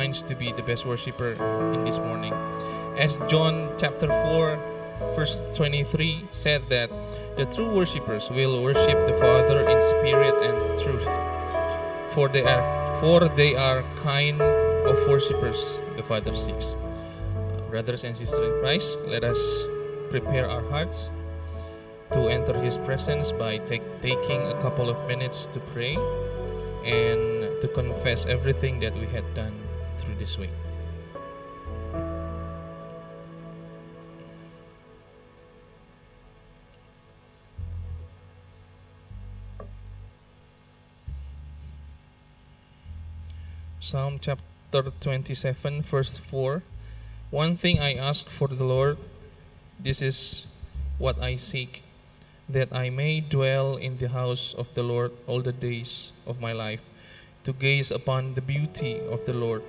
minds to be the best worshiper in this morning. As John chapter 4 verse 23 said that the true worshippers will worship the Father in spirit and truth. For they are for they are kind of worshippers the Father seeks. Brothers and sisters in Christ, let us prepare our hearts to enter His presence by take, taking a couple of minutes to pray and to confess everything that we had done this week. Psalm chapter 27, verse 4 One thing I ask for the Lord, this is what I seek, that I may dwell in the house of the Lord all the days of my life, to gaze upon the beauty of the Lord,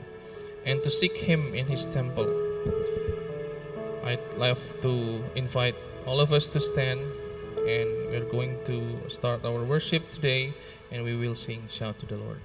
and to seek Him in His temple. I'd love to invite all of us to stand, and we're going to start our worship today, and we will sing Shout to the Lord.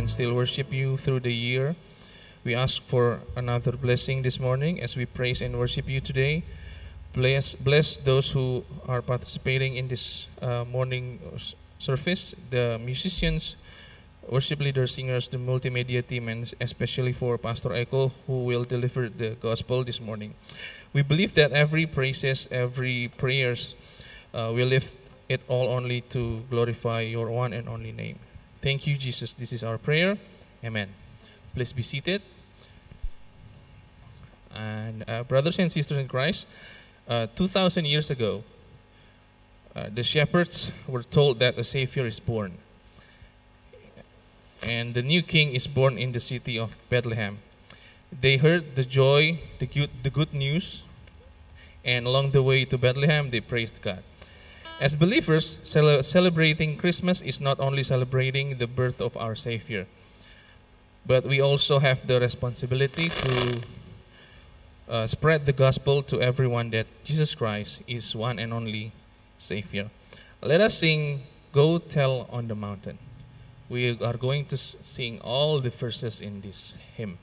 Can still worship you through the year. We ask for another blessing this morning as we praise and worship you today. Bless, bless those who are participating in this uh, morning service, the musicians, worship leaders, singers, the multimedia team, and especially for Pastor Echo, who will deliver the gospel this morning. We believe that every praises, every prayers, uh, we lift it all only to glorify your one and only name. Thank you, Jesus. This is our prayer. Amen. Please be seated. And uh, brothers and sisters in Christ, uh, 2,000 years ago, uh, the shepherds were told that a Savior is born. And the new king is born in the city of Bethlehem. They heard the joy, the good, the good news, and along the way to Bethlehem, they praised God. As believers, cele- celebrating Christmas is not only celebrating the birth of our Savior, but we also have the responsibility to uh, spread the gospel to everyone that Jesus Christ is one and only Savior. Let us sing Go Tell on the Mountain. We are going to sing all the verses in this hymn.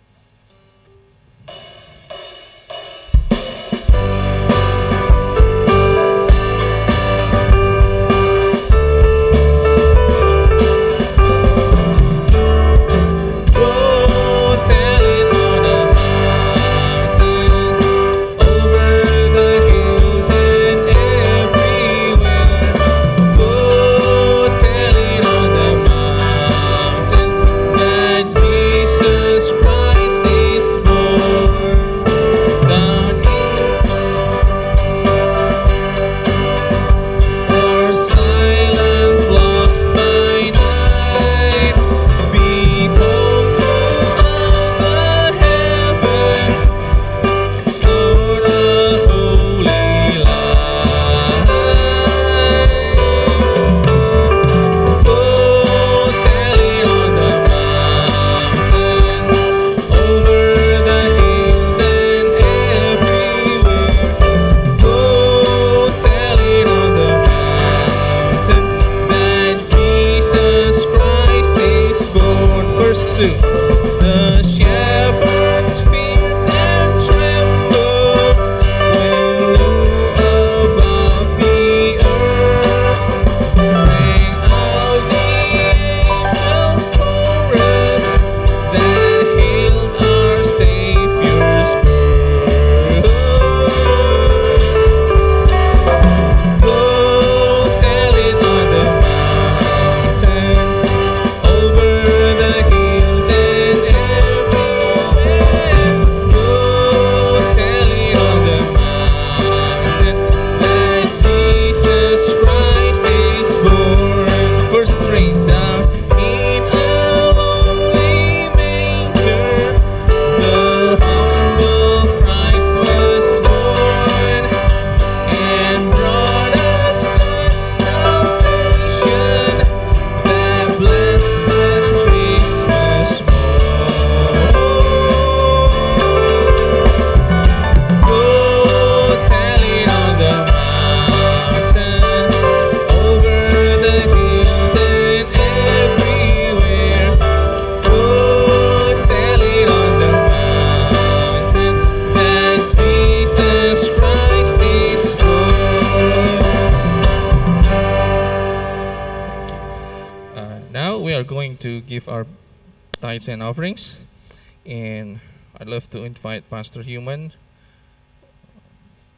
Love to invite Pastor Human.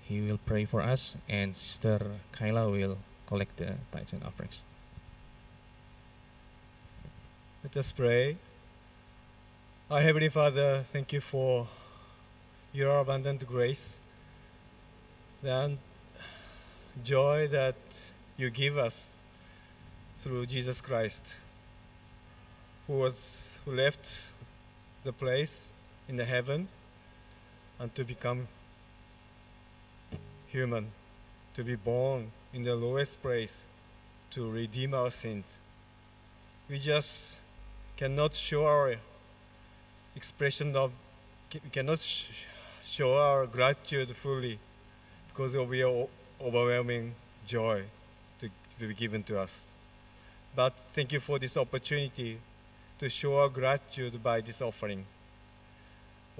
He will pray for us, and Sister Kyla will collect the tithes and offerings. Let us pray. Our Heavenly Father, thank you for your abundant grace and joy that you give us through Jesus Christ, who was who left the place in the heaven and to become human, to be born in the lowest place to redeem our sins. We just cannot show our expression of we cannot sh- show our gratitude fully because we are overwhelming joy to, to be given to us. But thank you for this opportunity to show our gratitude by this offering.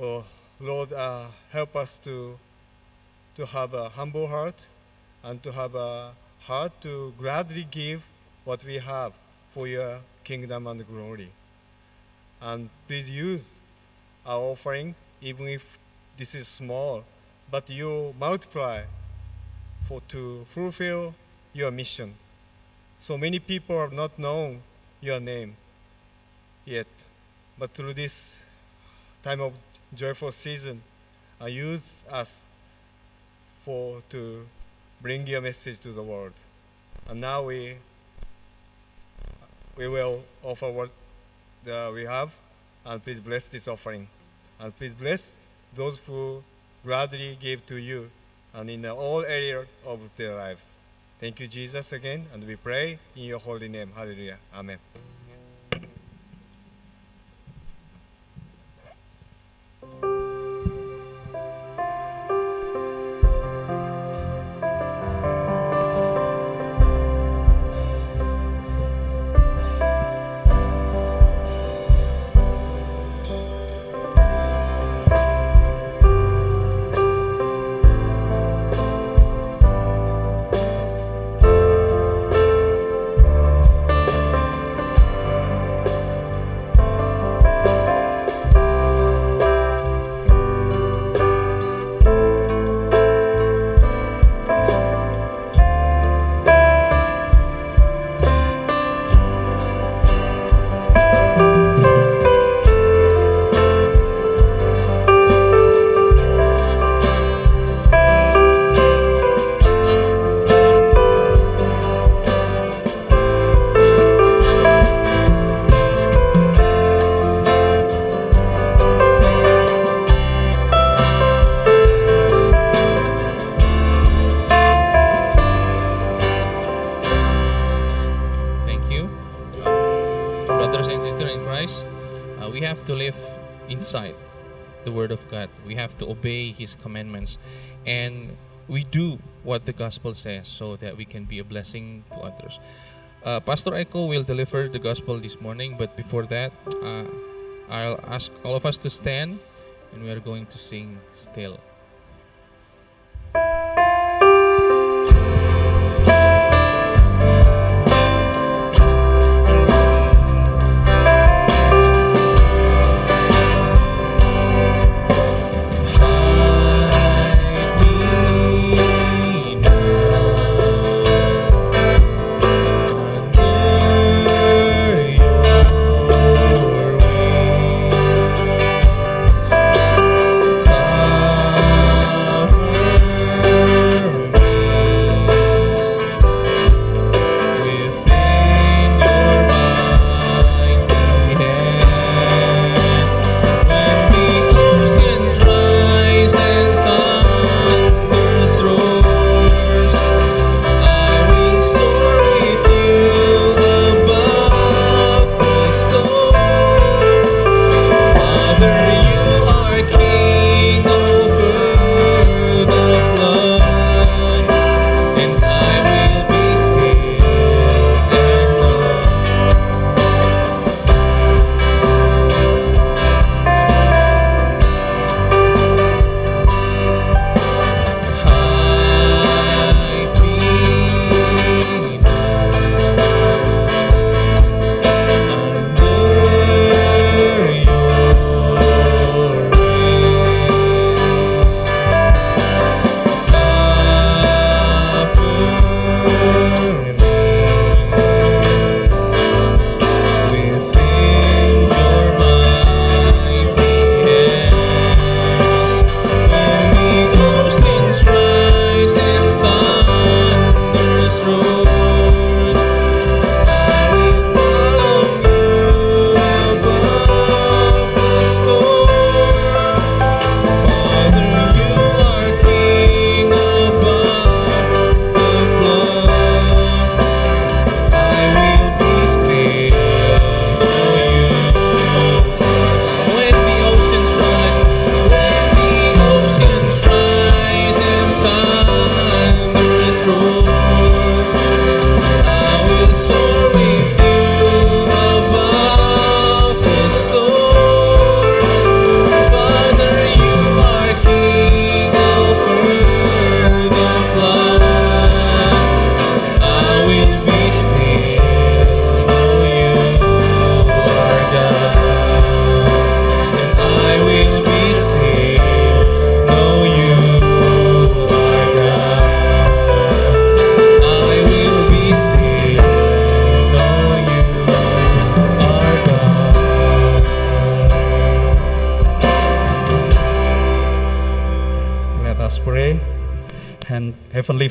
Oh, Lord, uh, help us to, to have a humble heart and to have a heart to gladly give what we have for your kingdom and glory. And please use our offering, even if this is small, but you multiply for to fulfill your mission. So many people have not known your name yet, but through this time of joyful season, uh, use us for to bring your message to the world. And now we we will offer what uh, we have, and please bless this offering, and please bless those who gladly give to you, and in all areas of their lives. Thank you, Jesus, again, and we pray in your holy name. Hallelujah. Amen. Obey His commandments. And we do what the gospel says so that we can be a blessing to others. Uh, Pastor Echo will deliver the gospel this morning, but before that, uh, I'll ask all of us to stand and we are going to sing still.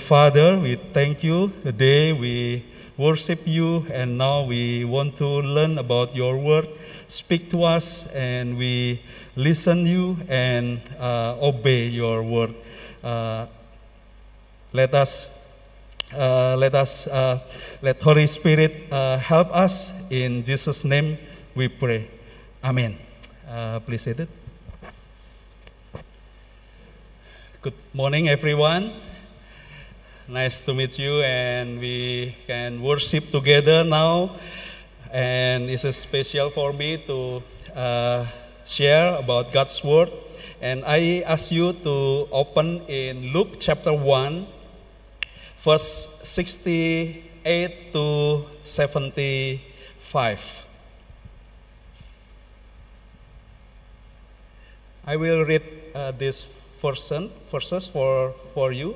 Father, we thank you. Today we worship you, and now we want to learn about your word. Speak to us, and we listen you and uh, obey your word. Uh, let us, uh, let us, uh, let Holy Spirit uh, help us. In Jesus' name, we pray. Amen. Uh, please sit it. Good morning, everyone. Nice to meet you, and we can worship together now. And it's a special for me to uh, share about God's Word. And I ask you to open in Luke chapter 1, verse 68 to 75. I will read uh, this version, verses for, for you.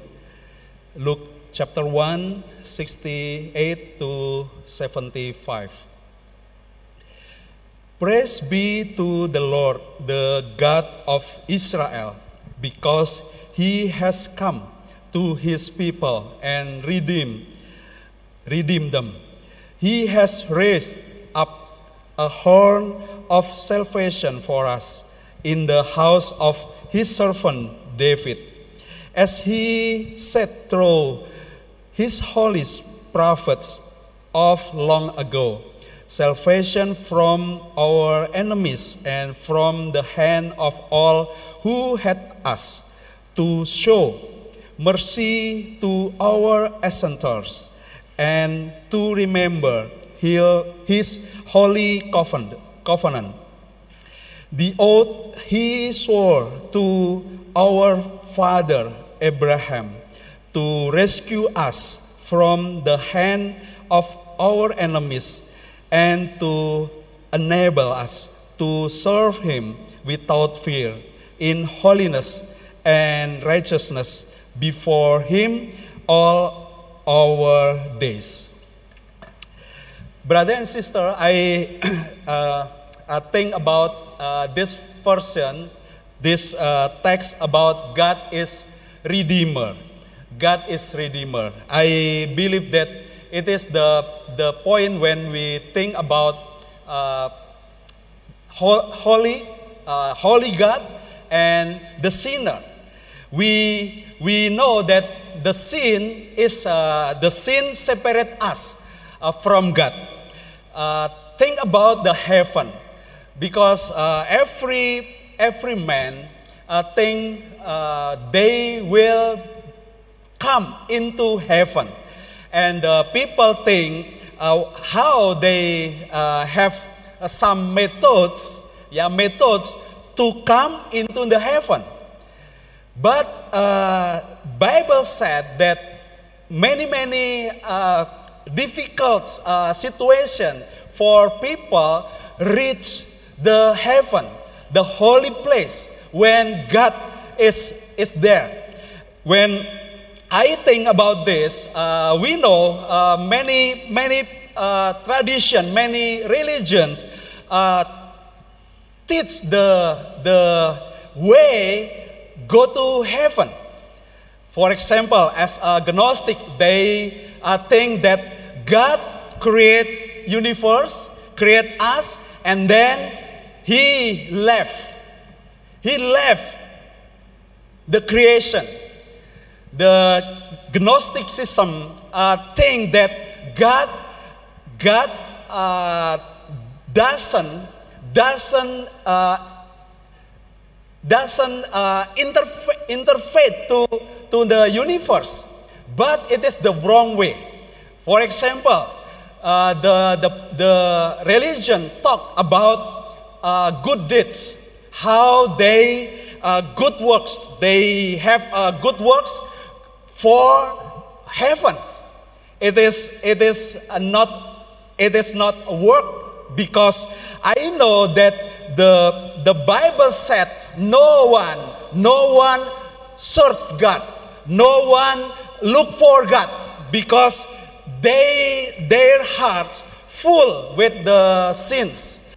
Luke chapter 1, 68 to 75. Praise be to the Lord, the God of Israel, because he has come to his people and redeemed, redeemed them. He has raised up a horn of salvation for us in the house of his servant David as he said through his holy prophets of long ago, salvation from our enemies and from the hand of all who had us, to show mercy to our ancestors and to remember his holy covenant. The oath he swore to our father Abraham to rescue us from the hand of our enemies and to enable us to serve him without fear in holiness and righteousness before him all our days. Brother and sister, I uh, think about uh, this version, this uh, text about God is Redeemer. God is Redeemer. I believe that it is the, the point when we think about uh, holy, uh, holy God and the sinner. We, we know that the sin is uh, the sin separate us uh, from God. Uh, think about the heaven, because uh, every every man think uh, they will come into heaven. And uh, people think uh, how they uh, have some methods, yeah, methods to come into the heaven. But uh, Bible said that many, many uh, difficult situation for people reach the heaven, the holy place, when God is, is there. When I think about this, uh, we know uh, many, many uh, tradition, many religions uh, teach the, the way go to heaven. For example, as a Gnostic, they uh, think that God create universe, create us, and then He left. He left the creation. The Gnosticism uh, think that God, God uh, doesn't doesn't uh, doesn't uh, interfere to, to the universe, but it is the wrong way. For example, uh, the, the, the religion talk about uh, good deeds, how they good works. They have uh, good works for heavens. It is, it is not, it is not work because I know that the, the Bible said no one, no one search God. No one look for God because they, their hearts full with the sins.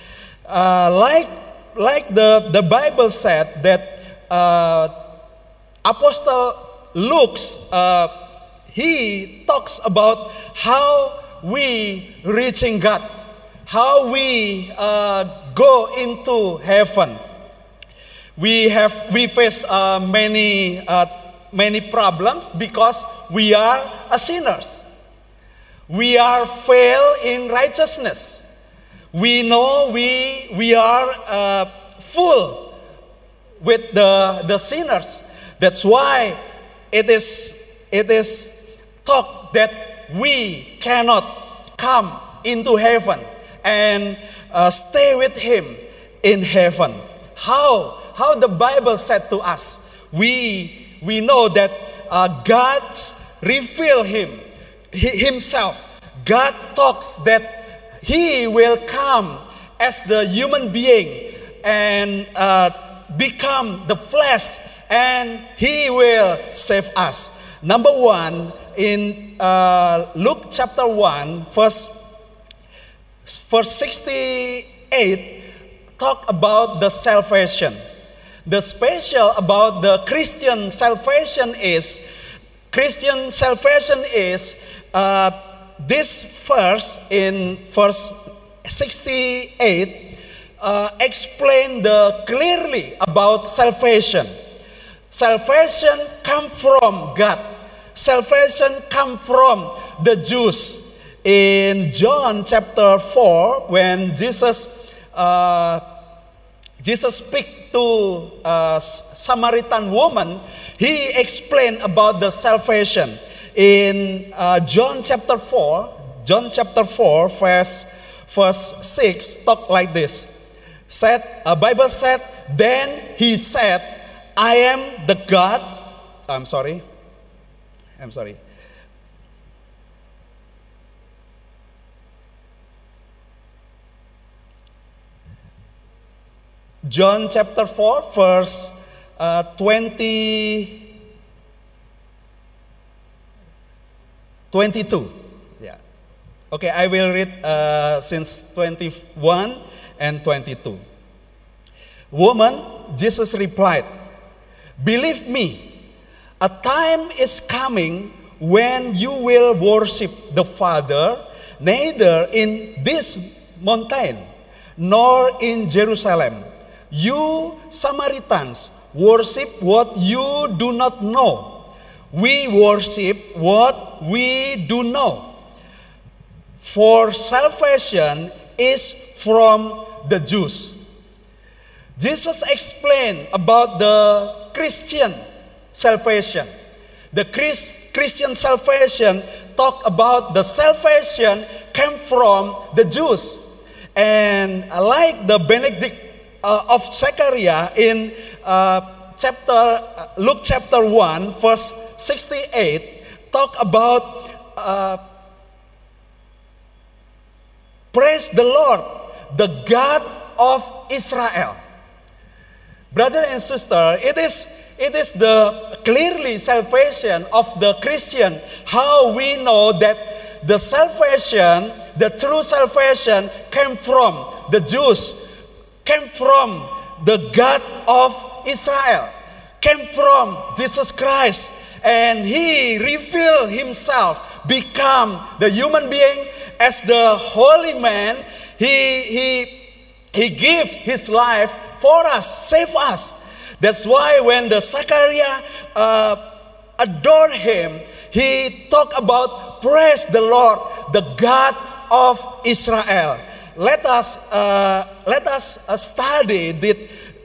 Uh, like, like the, the Bible said that uh, Apostle Luke uh, he talks about how we reaching God, how we uh, go into heaven. We have we face uh, many uh, many problems because we are a sinners. We are fail in righteousness. We know we we are uh, full with the the sinners. That's why it is it is talk that we cannot come into heaven and uh, stay with him in heaven. How? How the Bible said to us, we, we know that uh, God reveal him, himself. God talks that he will come as the human being and uh, become the flesh and he will save us. Number one, in uh, Luke chapter 1, verse, verse 68, talk about the salvation. The special about the Christian salvation is Christian salvation is uh, this verse in verse 68 uh, explain the clearly about salvation. Salvation come from God salvation come from the Jews. In John chapter 4, when Jesus, uh, Jesus speak to a Samaritan woman, he explained about the salvation. In uh, John chapter 4, John chapter 4, verse, verse 6, talk like this. Said, a Bible said, then he said, I am the God, I'm sorry, I'm sorry. John chapter 4, verse uh, 20, 22. Yeah. Okay, I will read uh, since 21 and 22. Woman, Jesus replied, Believe me, a time is coming when you will worship the Father neither in this mountain nor in Jerusalem. You Samaritans worship what you do not know. We worship what we do know. For salvation is from the Jews. Jesus explained about the Christian salvation. The Chris, Christian salvation talk about the salvation came from the Jews. And like the Benedict uh, of Zechariah in uh, chapter uh, Luke chapter 1 verse 68 talk about uh, praise the Lord the God of Israel brother and sister it is it is the clearly salvation of the Christian. How we know that the salvation, the true salvation, came from the Jews, came from the God of Israel, came from Jesus Christ, and He revealed Himself, become the human being as the holy man. He He He gives His life for us, save us. That's why when the Zachariah uh, adored him, he talked about praise the Lord, the God of Israel. Let us uh, let us uh, study this,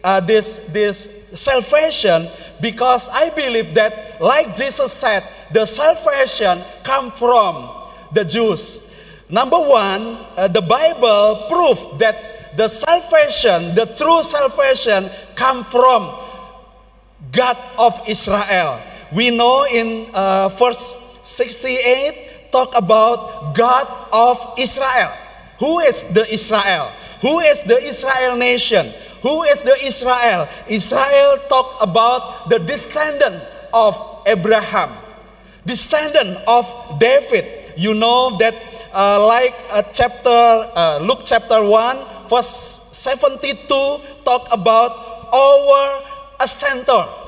uh, this this salvation because I believe that, like Jesus said, the salvation come from the Jews. Number one, uh, the Bible proves that the salvation, the true salvation, come from God of Israel. We know in uh, verse 68 talk about God of Israel. Who is the Israel? Who is the Israel nation? Who is the Israel? Israel talk about the descendant of Abraham, descendant of David. You know that uh, like a chapter uh, Luke chapter 1 verse 72 talk about our center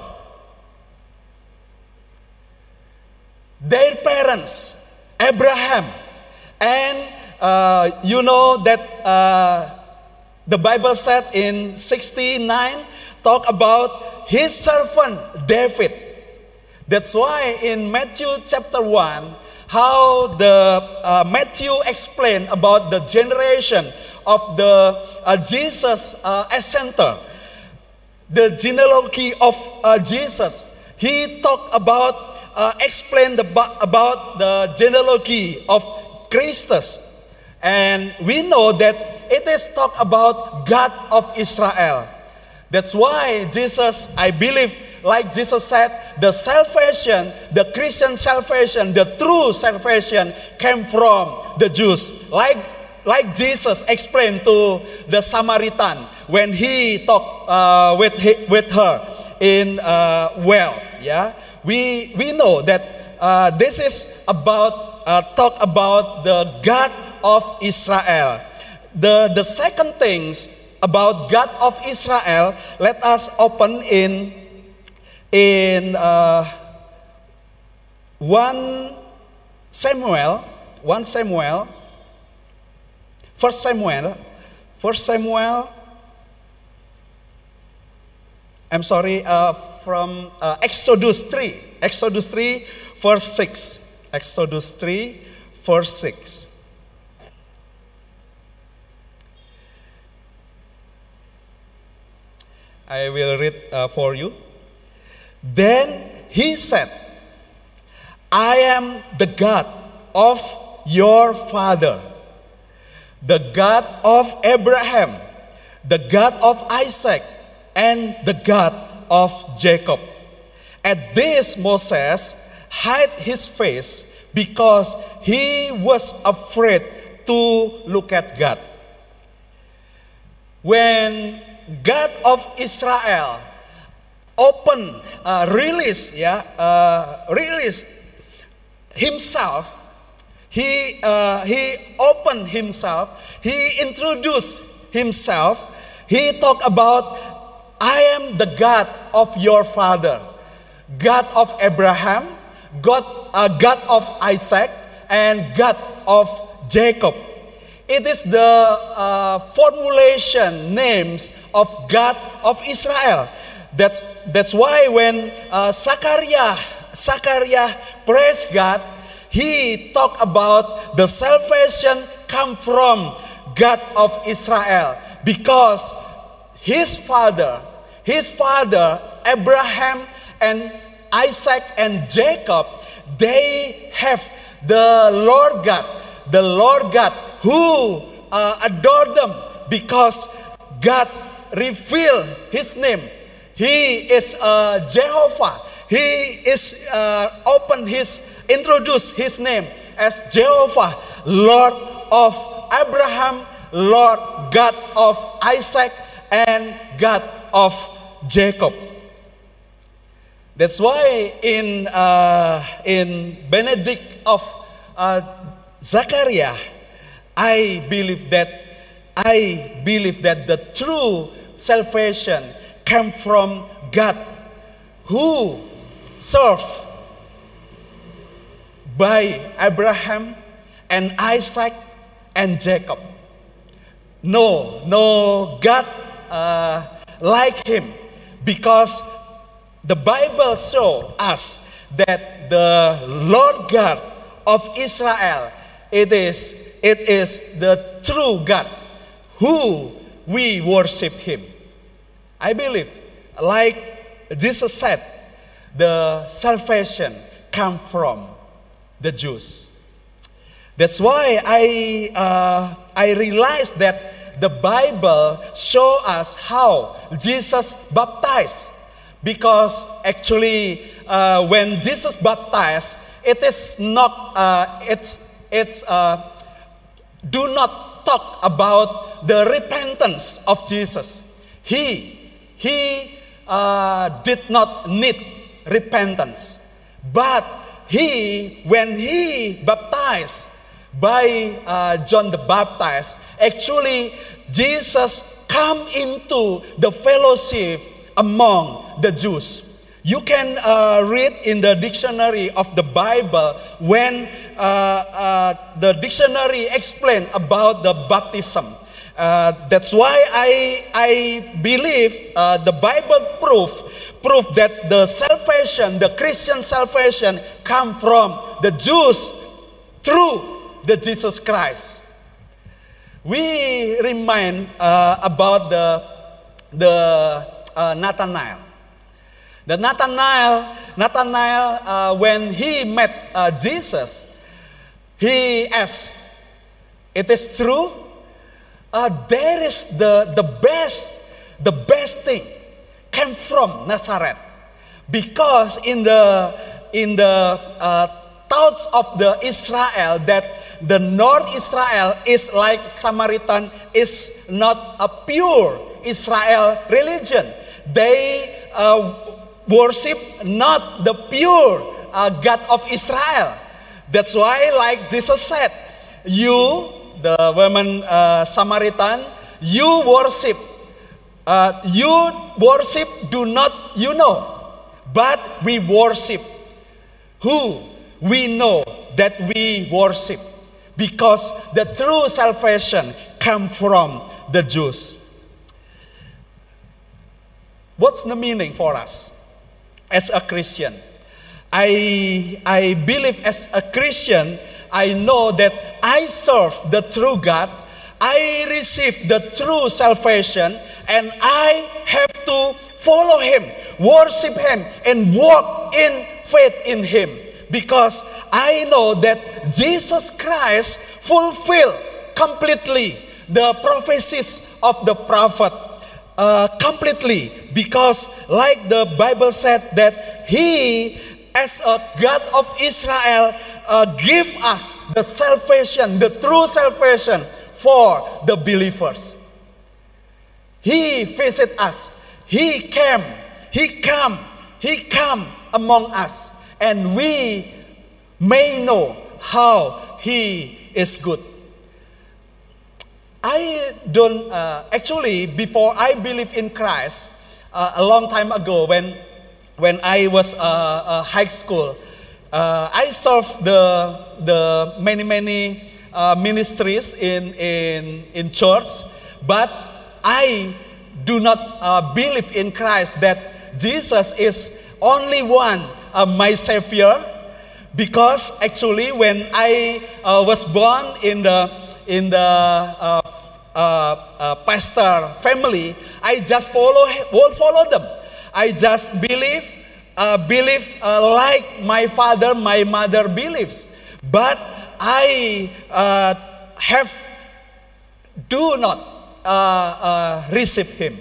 their parents, Abraham. And uh, you know that uh, the Bible said in 69, talk about his servant David. That's why in Matthew chapter 1, how the uh, Matthew explained about the generation of the uh, Jesus uh, center, the genealogy of uh, Jesus. He talked about, uh, explained about, the genealogy of Christus. And we know that it is talk about God of Israel. That's why Jesus, I believe, like Jesus said, the salvation, the Christian salvation, the true salvation came from the Jews. Like, like Jesus explained to the Samaritan when he talked uh, with, with her in uh, well. Yeah, we, we know that uh, this is about uh, talk about the God of Israel. The, the second things about God of Israel, let us open in in uh, 1 Samuel, 1 Samuel, 1 Samuel, 1 Samuel, I'm sorry, uh, from uh, Exodus 3, Exodus 3, verse 6. Exodus 3, verse 6. I will read uh, for you. Then he said, I am the God of your father, the God of Abraham, the God of Isaac, and the God of Jacob. At this, Moses hid his face because he was afraid to look at God. When God of Israel open, uh, release, yeah, uh, release himself. He uh, he opened himself. He introduced himself. He talked about, I am the God of your father, God of Abraham, God, uh, God of Isaac, and God of Jacob. It is the uh, formulation names of God of Israel. That's, that's why when uh, Zachariah, Zachariah praised God, he talked about the salvation come from God of Israel. Because his father, his father Abraham and Isaac and Jacob, they have the Lord God, the Lord God who uh, adore them because God revealed his name he is uh, Jehovah. He is uh, open his introduce his name as Jehovah, Lord of Abraham, Lord God of Isaac, and God of Jacob. That's why in uh, in Benedict of uh, Zachariah, I believe that I believe that the true salvation came from God who served by Abraham and Isaac and Jacob. No, no God uh, like him because the Bible shows us that the Lord God of Israel it is it is the true God who we worship him. I believe, like Jesus said, the salvation come from the Jews. That's why I, uh, I realized that the Bible show us how Jesus baptized. Because actually, uh, when Jesus baptized, it is not, uh, it's, it's, uh, do not talk about the repentance of Jesus. He he uh, did not need repentance. But he, when he baptized by uh, John the Baptist, actually Jesus come into the fellowship among the Jews. You can uh, read in the dictionary of the Bible when uh, uh, the dictionary explain about the baptism. Uh, that's why I, I believe uh, the Bible proof, proof that the salvation, the Christian salvation, come from the Jews through the Jesus Christ. We remind uh, about the, the uh, Nathanael. The Nathanael, Nathanael uh, when he met uh, Jesus, he asked, "It is true. Uh, there is the the best, the best thing came from Nazareth, because in the in the uh, thoughts of the Israel that the North Israel is like Samaritan is not a pure Israel religion. They uh, worship not the pure uh, God of Israel. That's why, like Jesus said, you, the woman uh, Samaritan, you worship. Uh, you worship, do not you know, but we worship who we know that we worship because the true salvation come from the Jews. What's the meaning for us? as a Christian. I, I believe as a Christian, I know that I serve the true God, I receive the true salvation, and I have to follow Him, worship Him, and walk in faith in Him. Because I know that Jesus Christ fulfilled completely the prophecies of the prophet uh, completely because like the bible said that he as a god of israel uh, give us the salvation the true salvation for the believers. He visit us. He came. He come. He come among us. And we may know how he is good. I don't uh, actually before I believe in Christ uh, a long time ago when when I was uh, uh high school uh, I served the the many many uh, ministries in in in church but I do not believe in Christ that Jesus is only one my savior because actually when I was born in the in the uh, uh, uh, pastor family, I just follow will follow them. I just believe uh, believe uh, like my father, my mother believes, but I uh, have do not receive him.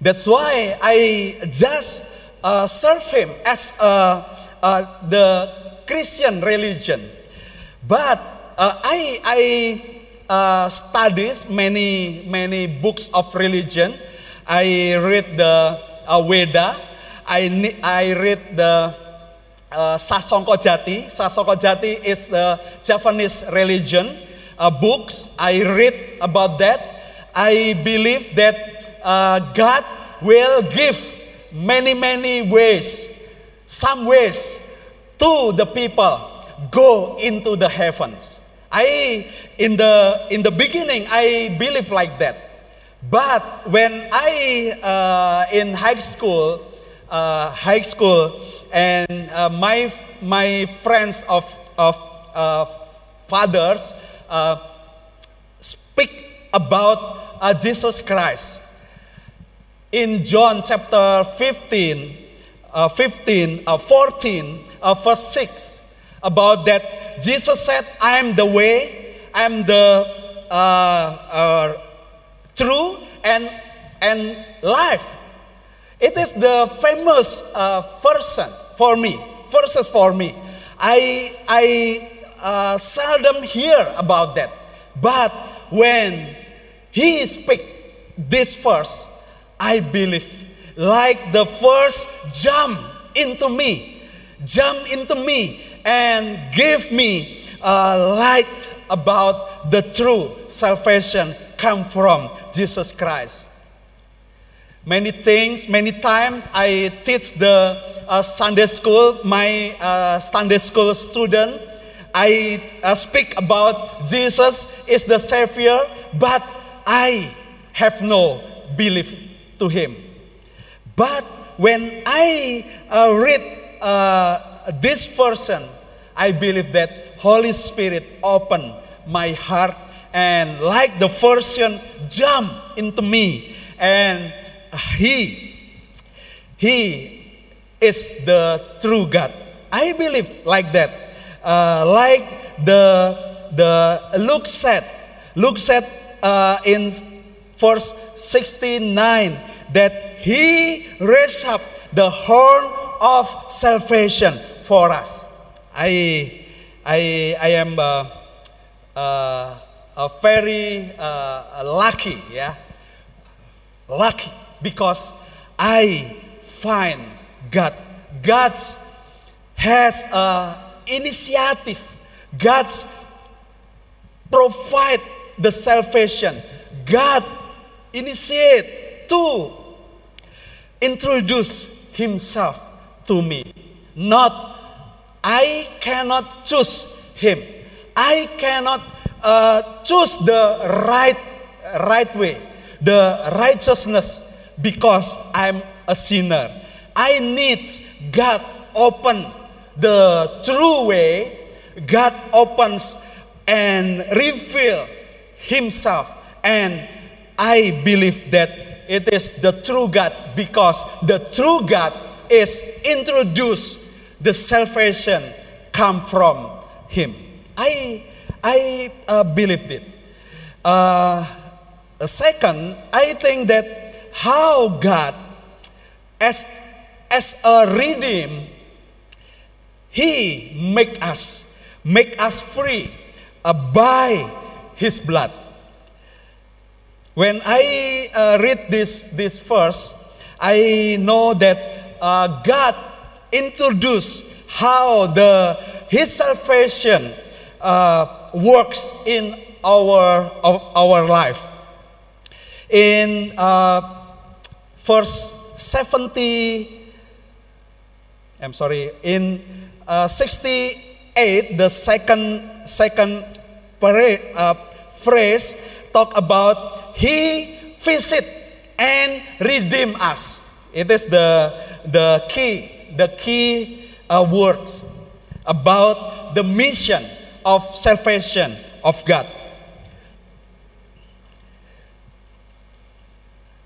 That's why I just serve him as the Christian religion. But uh, I, I uh, studies many, many books of religion. I read the uh, Veda. I, I read the uh, Sasongko Jati. Sasongko Jati is the Japanese religion uh, books. I read about that. I believe that uh, God will give many, many ways, some ways to the people go into the heavens. I in the in the beginning I believe like that, but when I uh, in high school, uh, high school, and uh, my my friends of of uh, fathers uh, speak about uh, Jesus Christ in John chapter 15, 15, 14, verse 6 about that Jesus said, I am the way, I am the uh, uh, true and, and life. It is the famous uh, for me, verses for me. I, I uh, seldom hear about that. But when he speak this verse, I believe like the first jump into me, jump into me and give me a light about the true salvation come from Jesus Christ. Many things. Many times I teach the uh, Sunday school, my uh, Sunday school student. I uh, speak about Jesus is the Savior, but I have no belief to Him. But when I uh, read uh, this version, I believe that Holy Spirit opened my heart and like the version jump into me and he he is the true God. I believe like that. Uh, like the the Luke said, Luke said uh, in verse 69 that he raised up the horn of salvation for us. I I I am uh, uh, very uh, lucky, yeah, lucky because I find God. God has uh, initiative. God provide the salvation. God initiate to introduce Himself to me. Not I cannot choose Him. I cannot uh, choose the right right way, the righteousness because I'm a sinner. I need God open the true way. God opens and reveal himself and I believe that it is the true God because the true God is introduced the salvation come from him. I I uh, believed it. Uh, second, I think that how God, as, as a redeem, He make us, make us free uh, by His blood. When I uh, read this, this verse, I know that uh, God introduced how the His salvation uh, works in our, our, our life. In uh, verse 70, I'm sorry, in uh, 68, the second, second uh, phrase talk about he visit and redeem us. It is the, the key, the key uh, words about the mission of salvation of God.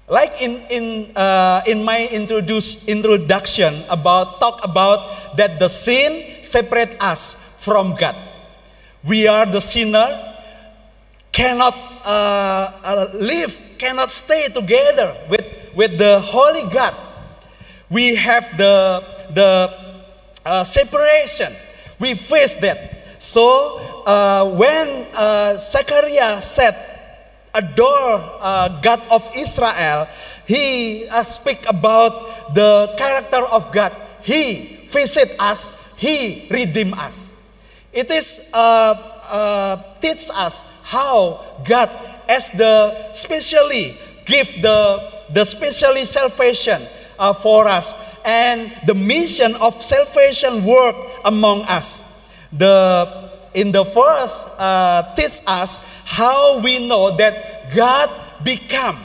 Like in, in, uh, in my introduce, introduction about talk about that the sin separate us from God. We are the sinner, cannot uh, uh, live, cannot stay together with, with the Holy God. We have the, the uh, separation. We face that. So uh, when uh, Zechariah said adore uh, God of Israel, he uh, speak about the character of God. He visit us, he redeem us. It is uh, uh, teach us how God as the specially give the the specially salvation uh, for us and the mission of salvation work among us. The in the first uh, teach us how we know that God become,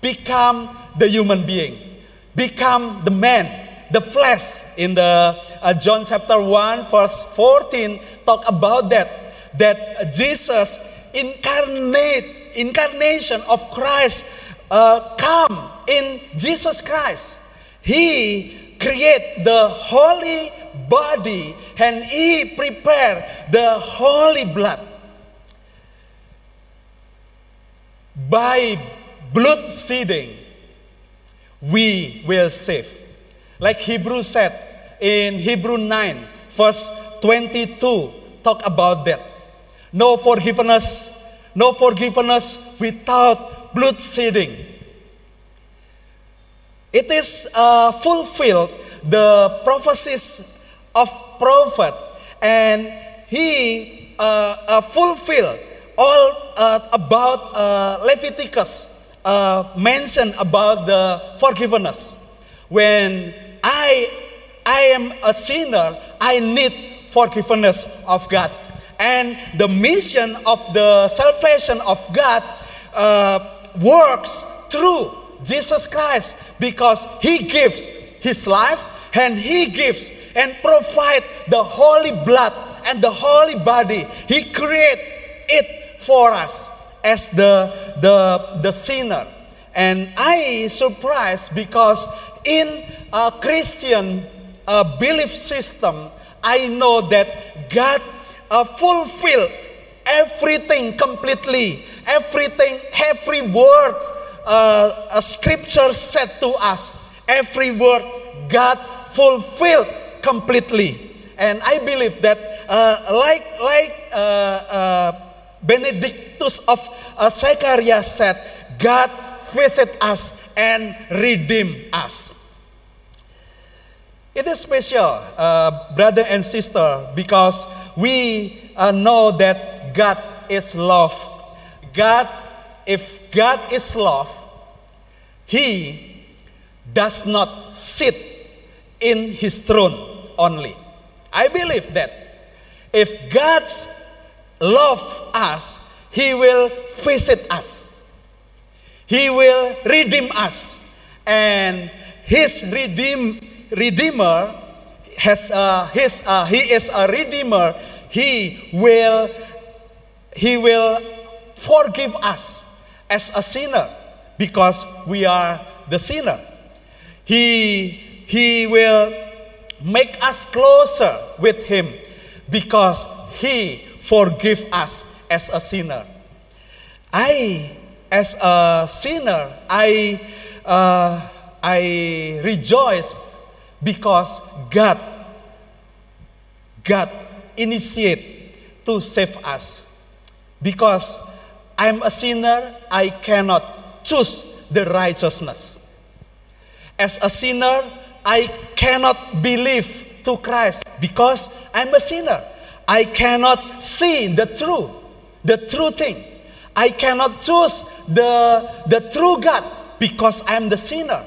become the human being, become the man, the flesh. In the uh, John chapter 1, verse 14, talk about that, that Jesus incarnate, incarnation of Christ uh, come in Jesus Christ. He create the holy body and he prepare the holy blood by blood seeding, we will save. Like Hebrew said in Hebrew 9, verse 22, talk about that. No forgiveness, no forgiveness without blood seeding. It is uh, fulfilled the prophecies of prophet, and he uh, uh, fulfilled all uh, about uh, Leviticus uh, mentioned about the forgiveness. When I, I am a sinner, I need forgiveness of God. And the mission of the salvation of God uh, works through Jesus Christ because He gives His life and He gives and provide the holy blood and the holy body. He create it for us as the, the, the sinner. And I surprised because in a Christian uh, belief system, I know that God uh, fulfill everything completely. Everything, every word uh, a scripture said to us, every word God fulfilled completely. And I believe that, uh, like like uh, uh, Benedictus of uh, said, God visit us and redeem us. It is special, uh, brother and sister, because we uh, know that God is love. God, if God is love, He does not sit in His throne only. I believe that if God's love us, He will visit us. He will redeem us. And His redeem, Redeemer has uh, his, uh, He is a Redeemer. He will, he will forgive us as a sinner because we are the sinner. He, he will make us closer with Him because He forgive us as a sinner. I, as a sinner, I, uh, I rejoice because God, God initiate to save us. Because I'm a sinner, I cannot choose the righteousness. As a sinner, I cannot believe to Christ because I'm a sinner. I cannot see the true, the true thing. I cannot choose the, the true God because I'm the sinner.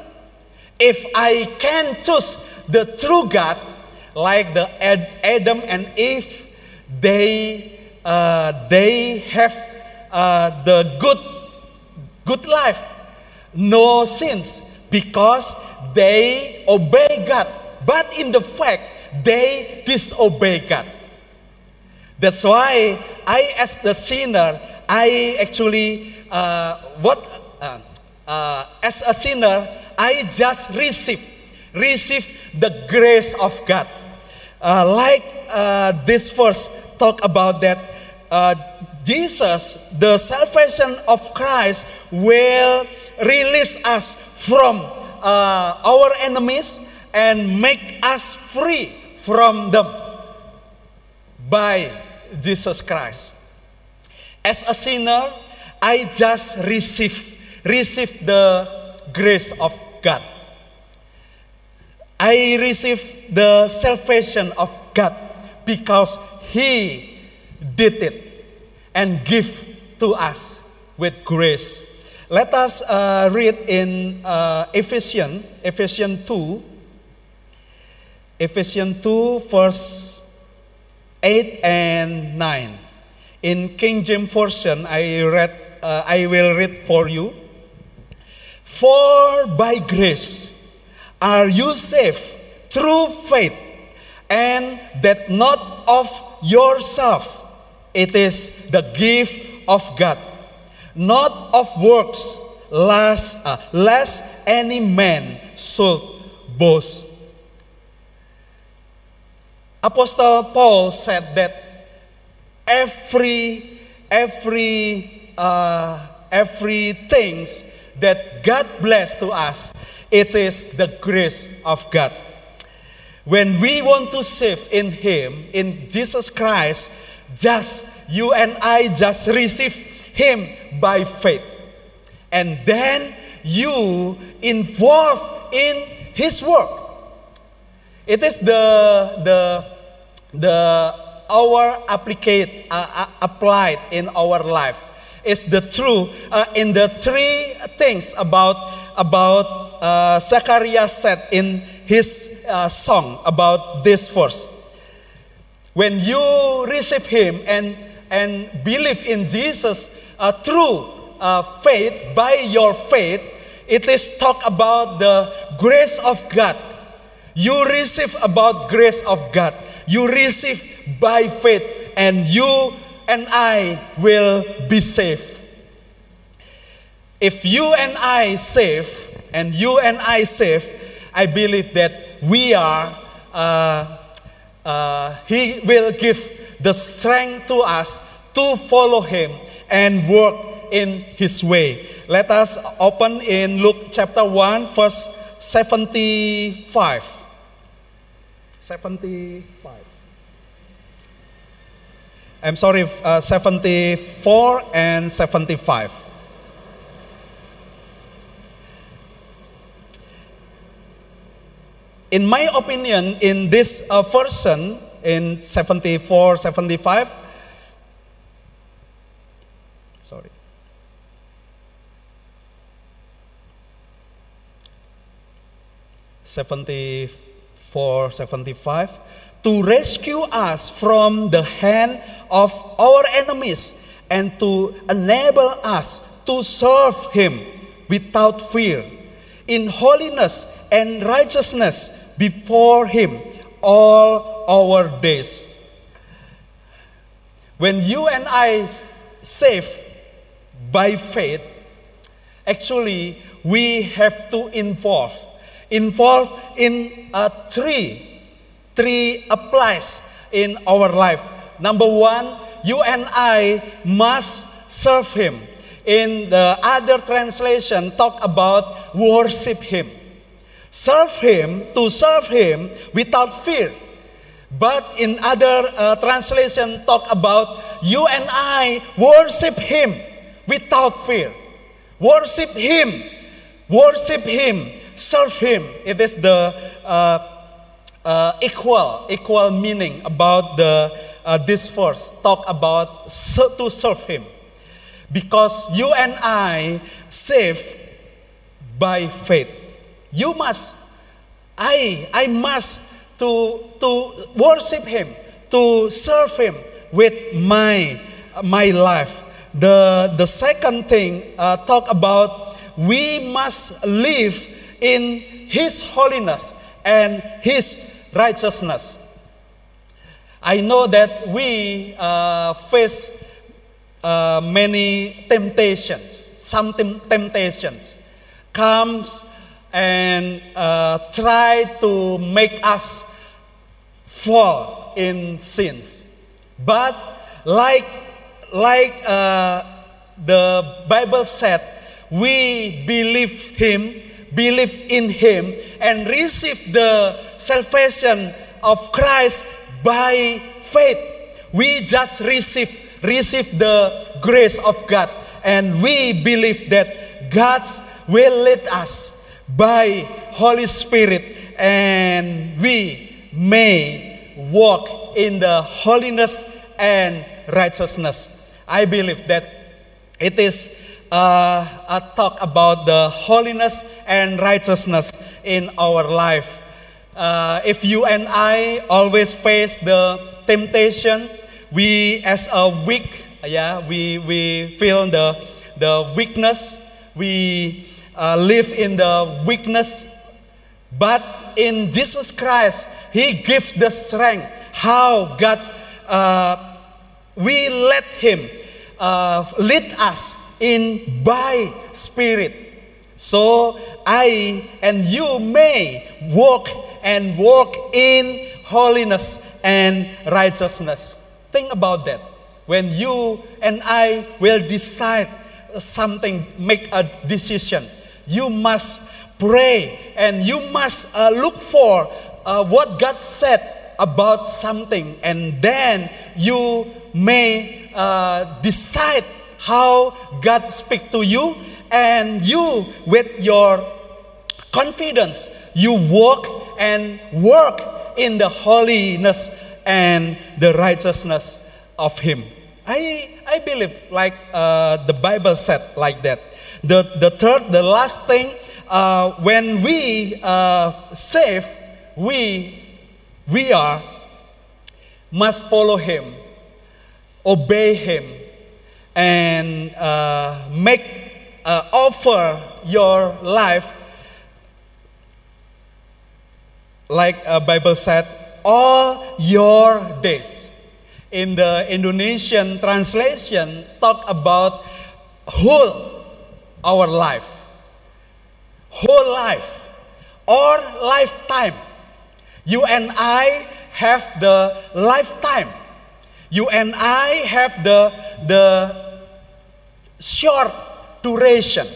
If I can choose the true God, like the Ad, Adam and Eve, they, uh, they have uh, the good, good life, no sins, because they obey God. But in the fact, they disobey God. That's why I, as the sinner, I actually, uh, what, uh, uh, as a sinner, I just receive, receive the grace of God. Uh, like uh, this verse talk about that uh, Jesus, the salvation of Christ, will release us from uh, our enemies and make us free from them by Jesus Christ. As a sinner, I just receive receive the grace of God. I receive the salvation of God because He did it and give to us with grace. Let us uh, read in uh, Ephesians, Ephesians 2, Ephesians 2, verse 8 and 9. In King James Version, I, read, uh, I will read for you. For by grace are you saved through faith, and that not of yourself. It is the gift of God, not of works, lest, uh, lest any man should boast. Apostle Paul said that every every uh, every things that God blessed to us, it is the grace of God. When we want to save in Him, in Jesus Christ, just you and I just receive Him by faith. And then you involve in His work. It is the, the, the our applicate, uh, uh, applied in our life. is the true uh, in the three things about about uh, Zechariah said in his uh, song about this verse. When you receive Him and and believe in Jesus uh, through uh, faith by your faith, it is talk about the grace of God. You receive about grace of God. You receive by faith, and you and I will be safe. If you and I safe, and you and I safe, I believe that we are, uh, uh, He will give the strength to us to follow Him and work in His way. Let us open in Luke chapter 1, verse 75. 75. I'm sorry, uh, 74 and 75. In my opinion, in this uh, version, in 74, 75, 74, 75, to rescue us from the hand of our enemies and to enable us to serve Him without fear, in holiness and righteousness before Him all our days. When you and I save by faith, actually we have to involve involve in a three, three applies in our life. Number one, you and I must serve Him. In the other translation, talk about worship Him. Serve Him, to serve Him without fear. But in other uh, translation, talk about you and I worship Him without fear. Worship Him, worship Him, serve Him. It is the uh, uh, equal, equal meaning about the uh, this verse. Talk about to serve Him, because you and I save by faith. You must, I, I must to to worship Him, to serve Him with my my life. The the second thing uh, talk about we must live in His holiness and His righteousness. I know that we uh, face uh, many temptations. Some tem- temptations comes and uh, try to make us fall in sins. But like like uh, the Bible said, we believe Him, believe in Him, and receive the salvation of Christ by faith. We just receive receive the grace of God, and we believe that God will lead us by Holy Spirit, and we may walk in the holiness and righteousness. I believe that it is uh, a talk about the holiness and righteousness in our life. Uh, if you and I always face the temptation, we as a weak, yeah, we, we feel the, the weakness, we uh, live in the weakness, but in Jesus Christ, He gives the strength. How God, uh, we let Him uh, lead us in by Spirit. So I and you may walk and walk in holiness and righteousness. Think about that. When you and I will decide something, make a decision, you must pray and you must uh, look for uh, what God said about something, and then you may uh, decide how God speak to you, and you with your confidence, you walk and work in the holiness and the righteousness of Him. I, I believe, like uh, the Bible said, like that. The, the third, the last thing, uh, when we uh, save, we, we are, must follow Him, obey Him, and uh, make, uh, offer your life, like uh, Bible said, all your days in the Indonesian translation talk about whole our life. Whole life or lifetime. You and I have the lifetime. You and I have the, the short duration.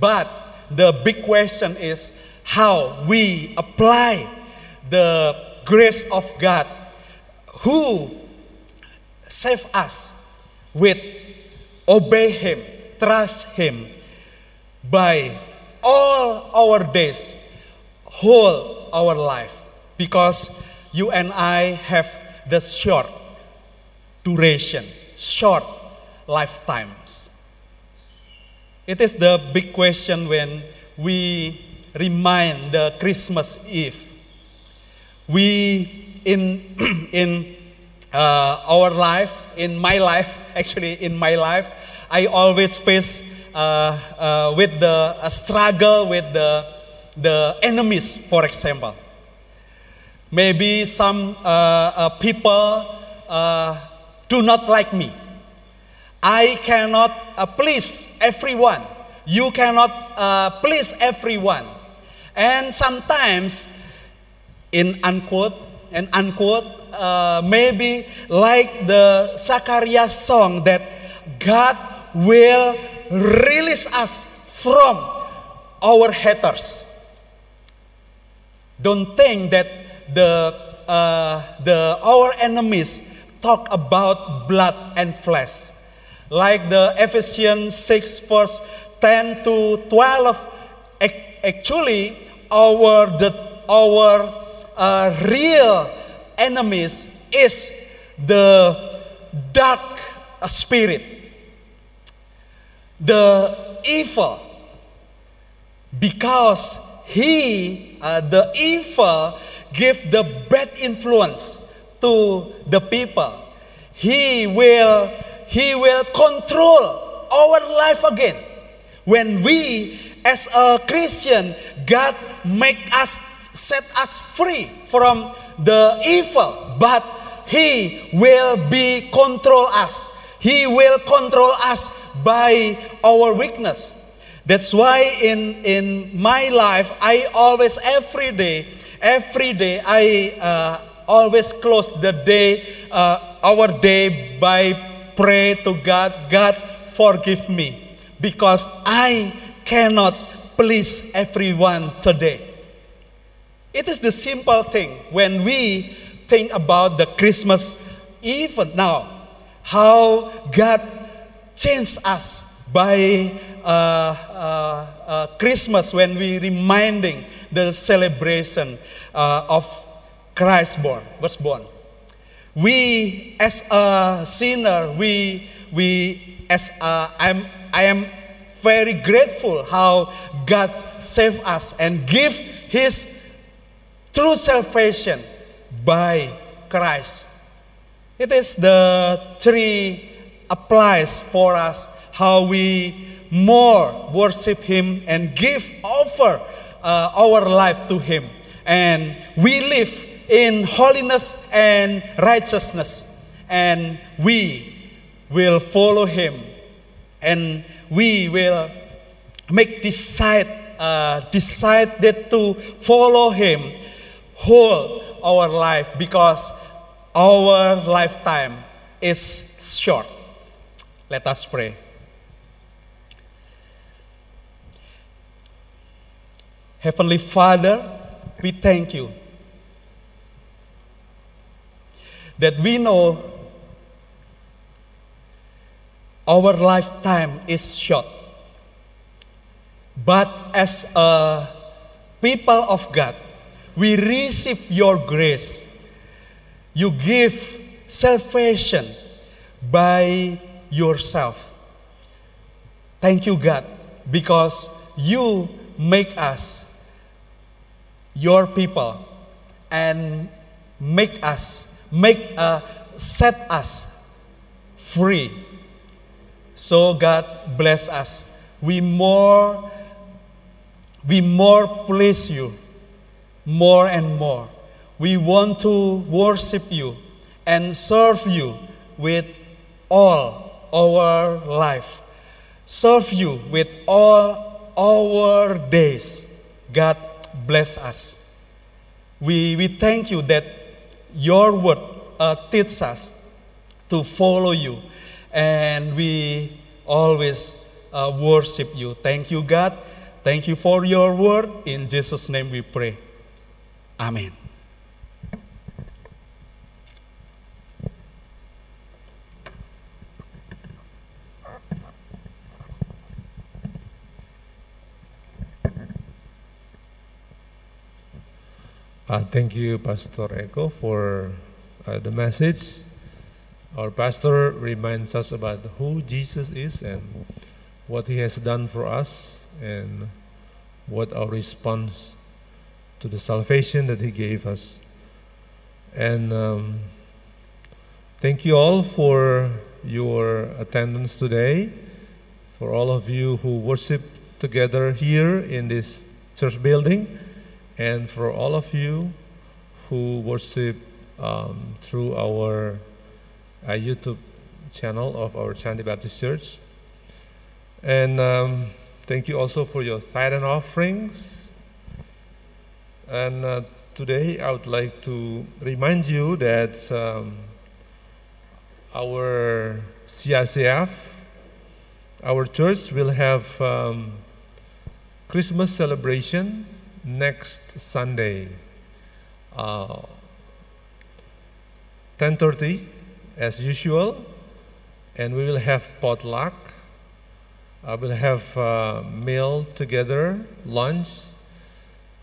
But the big question is how we apply the grace of God who save us with obey Him, trust Him by all our days, whole our life, because you and I have the short duration, short lifetimes. It is the big question when we remind the Christmas Eve. We in in uh, our life, in my life, actually, in my life, I always face uh, uh, with the struggle with the, the enemies, for example. Maybe some uh, uh, people uh, do not like me. I cannot please everyone. You cannot please everyone. And sometimes, in unquote, and unquote, uh, maybe like the Zachariah song that God will release us from our haters. Don't think that the, uh, the our enemies talk about blood and flesh. Like the Ephesians 6 verse 10 to 12, actually our, the, our uh, real enemies is the dark spirit, the evil, because he, uh, the evil, give the bad influence to the people. He will, he will control our life again. When we, as a Christian, God make us, set us free from the evil, but he will be control us. He will control us by our weakness. That's why in, in my life, I always, every day, every day, I uh, always close the day, uh, our day by pray to God, God, forgive me because I cannot please everyone today. It is the simple thing when we think about the Christmas even now, how God changed us by uh, uh, uh, Christmas when we reminding the celebration uh, of Christ born was born. We as a sinner, we we as a, I'm I am very grateful how God saved us and give His True salvation by Christ. It is the three applies for us how we more worship Him and give offer uh, our life to Him. And we live in holiness and righteousness. And we will follow Him. And we will make decide, uh, decided to follow Him whole our life because our lifetime is short. Let us pray. Heavenly Father, we thank you that we know our lifetime is short. But as a people of God, we receive your grace. You give salvation by yourself. Thank you, God, because you make us your people and make us, make, uh, set us free. So God bless us. We more, we more please you, more and more. We want to worship you and serve you with all our life. Serve you with all our days. God bless us. We, we thank you that your word uh, teaches us to follow you, and we always uh, worship you. Thank you, God. Thank you for your word. In Jesus' name we pray. Amen. Uh, thank you, Pastor Eko, for uh, the message. Our pastor reminds us about who Jesus is and what he has done for us and what our response to the salvation that he gave us. And um, thank you all for your attendance today, for all of you who worship together here in this church building and for all of you who worship um, through our uh, YouTube channel of our Chandi Baptist Church. And um, thank you also for your tithe and offerings. And uh, today I would like to remind you that um, our CICF, our church will have um, Christmas celebration next Sunday, uh, 10:30 as usual, and we will have potluck. I will have uh, meal together, lunch.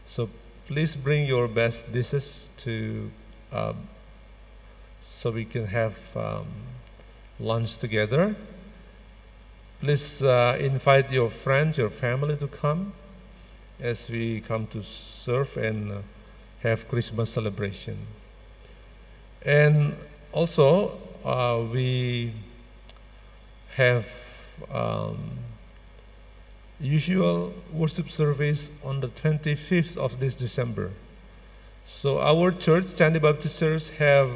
So please bring your best dishes to, uh, so we can have um, lunch together. Please uh, invite your friends, your family to come as we come to serve and uh, have Christmas celebration. And also, uh, we have um, usual worship service on the 25th of this December. So our church, Chandi Baptist Church, have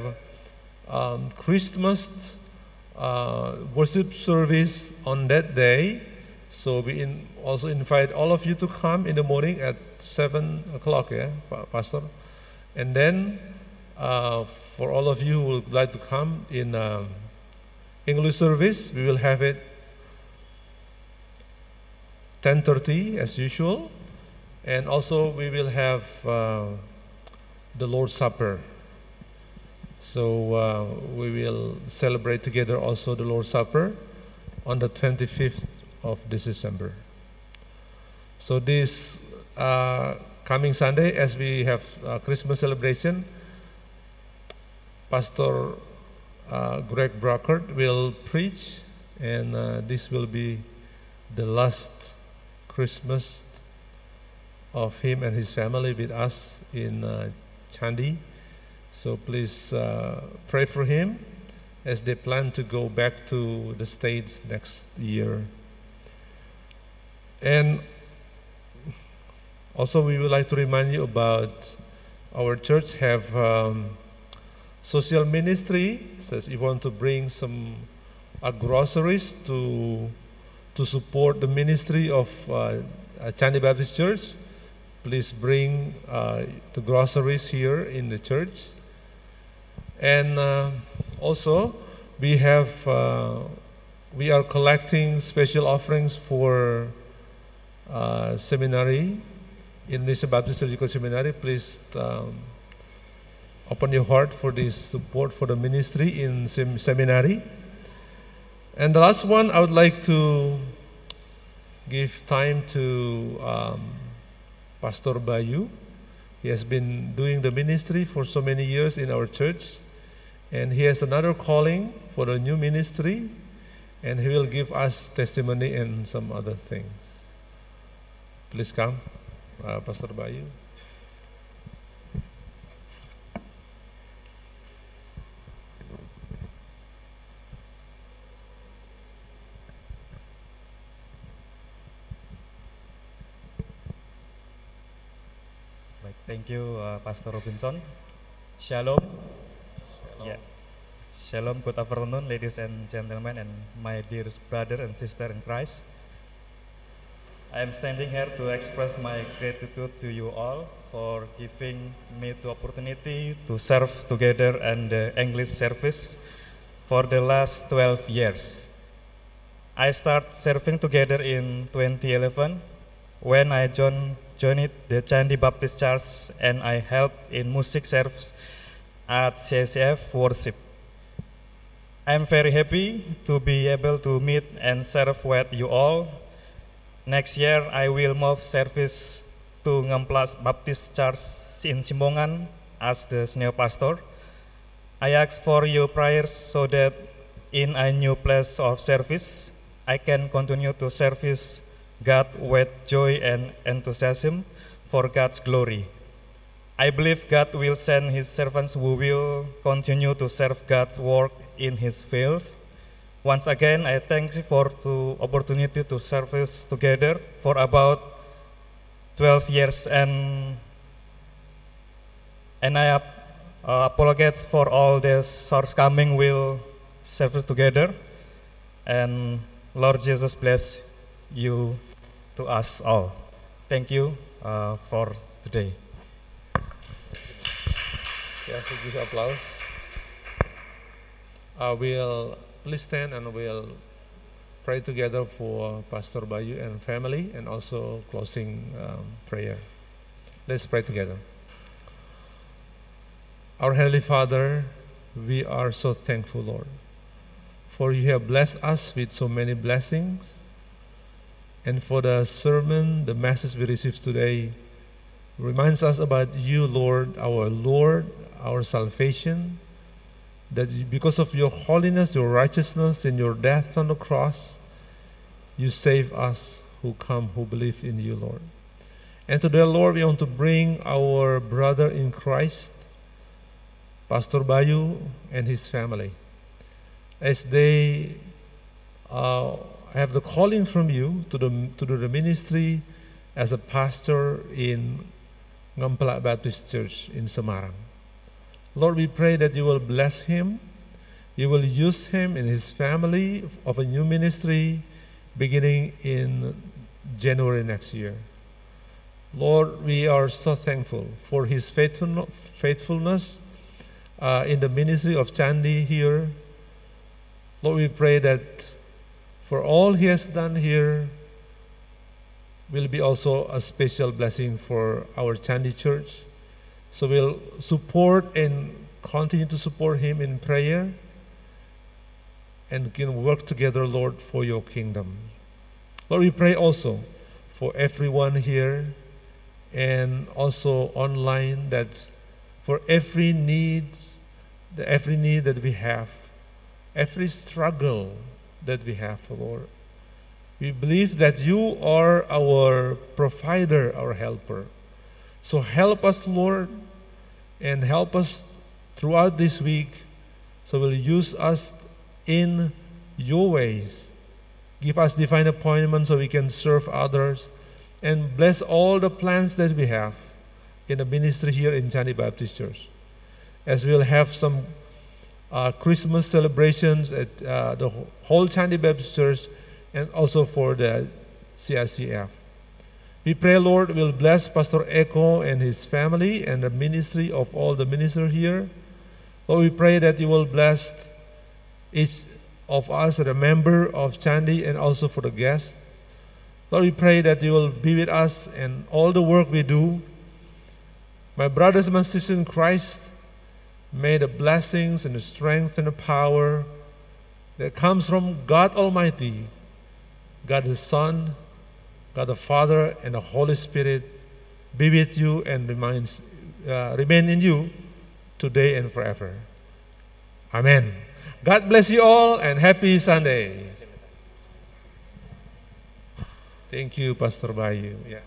um, Christmas uh, worship service on that day. So we in, also invite all of you to come in the morning at 7 o'clock, yeah, Pastor? And then uh, for all of you who would like to come in um, English service, we will have it 10.30 as usual. And also we will have uh, the Lord's Supper. So uh, we will celebrate together also the Lord's Supper on the 25th of this December. So this uh, coming Sunday, as we have Christmas celebration, Pastor uh, Greg Brockert will preach, and uh, this will be the last Christmas of him and his family with us in uh, Chandi. So please uh, pray for him as they plan to go back to the States next year. And also, we would like to remind you about our church have um, social ministry. Says if you want to bring some uh, groceries to to support the ministry of uh, Chandi Baptist Church. Please bring uh, the groceries here in the church. And uh, also, we have uh, we are collecting special offerings for uh, seminary Indonesia Baptist Surgical Seminary, please um, open your heart for this support for the ministry in sem- seminary. And the last one, I would like to give time to um, Pastor Bayu. He has been doing the ministry for so many years in our church, And he has another calling for a new ministry, and he will give us testimony and some other things. Please come, uh, Pastor Bayu. Baik, thank you uh, Pastor Robinson. Shalom. Yeah. Shalom, good afternoon ladies and gentlemen and my dear brother and sister in Christ. I am standing here to express my gratitude to you all for giving me the opportunity to serve together in the English service for the last 12 years. I started serving together in 2011 when I joined, joined the Chandi Baptist Church and I helped in music service at CCF worship. I am very happy to be able to meet and serve with you all. Next year, I will move service to Ngemplas Baptist Church in Simbongan as the senior pastor. I ask for your prayers so that in a new place of service, I can continue to service God with joy and enthusiasm for God's glory. I believe God will send His servants who will continue to serve God's work in His fields. Once again, I thank you for the opportunity to service together for about 12 years and and I uh, apologize for all the shortcoming will service together and Lord Jesus bless you to us all. Thank you uh, for today. Yeah, applause. Uh, we'll please stand and we'll pray together for Pastor Bayu and family and also closing um, prayer. Let's pray together. Our Heavenly Father, we are so thankful, Lord, for you have blessed us with so many blessings. And for the sermon, the message we received today reminds us about you, Lord, our Lord, our salvation, that because of your holiness, your righteousness, and your death on the cross, you save us who come, who believe in you, Lord. And today, Lord, we want to bring our brother in Christ, Pastor Bayu, and his family, as they uh, have the calling from you to the to the ministry as a pastor in Ngampelak Baptist Church in Semarang. Lord, we pray that you will bless him. You will use him and his family of a new ministry beginning in January next year. Lord, we are so thankful for his faithful, faithfulness uh, in the ministry of Chandi here. Lord, we pray that for all he has done here will be also a special blessing for our Chandi church. So we'll support and continue to support him in prayer and can work together, Lord, for your kingdom. Lord, we pray also for everyone here and also online that for every need, every need that we have, every struggle that we have, Lord. We believe that you are our provider, our helper. So help us, Lord, and help us throughout this week. So will use us in your ways. Give us divine appointments so we can serve others. And bless all the plans that we have in the ministry here in Chandi Baptist Church. As we'll have some uh, Christmas celebrations at uh, the whole Chandi Baptist Church and also for the CICF. We pray, Lord, will bless Pastor Eko and his family and the ministry of all the ministers here. Lord, we pray that you will bless each of us, the member of Chandi, and also for the guests. Lord, we pray that you will be with us and all the work we do. My brothers and sisters in Christ, may the blessings and the strength and the power that comes from God Almighty, God the Son, God the Father, and the Holy Spirit be with you and reminds, uh, remain in you today and forever. Amen. God bless you all and happy Sunday. Thank you, Pastor Bayu. Yeah.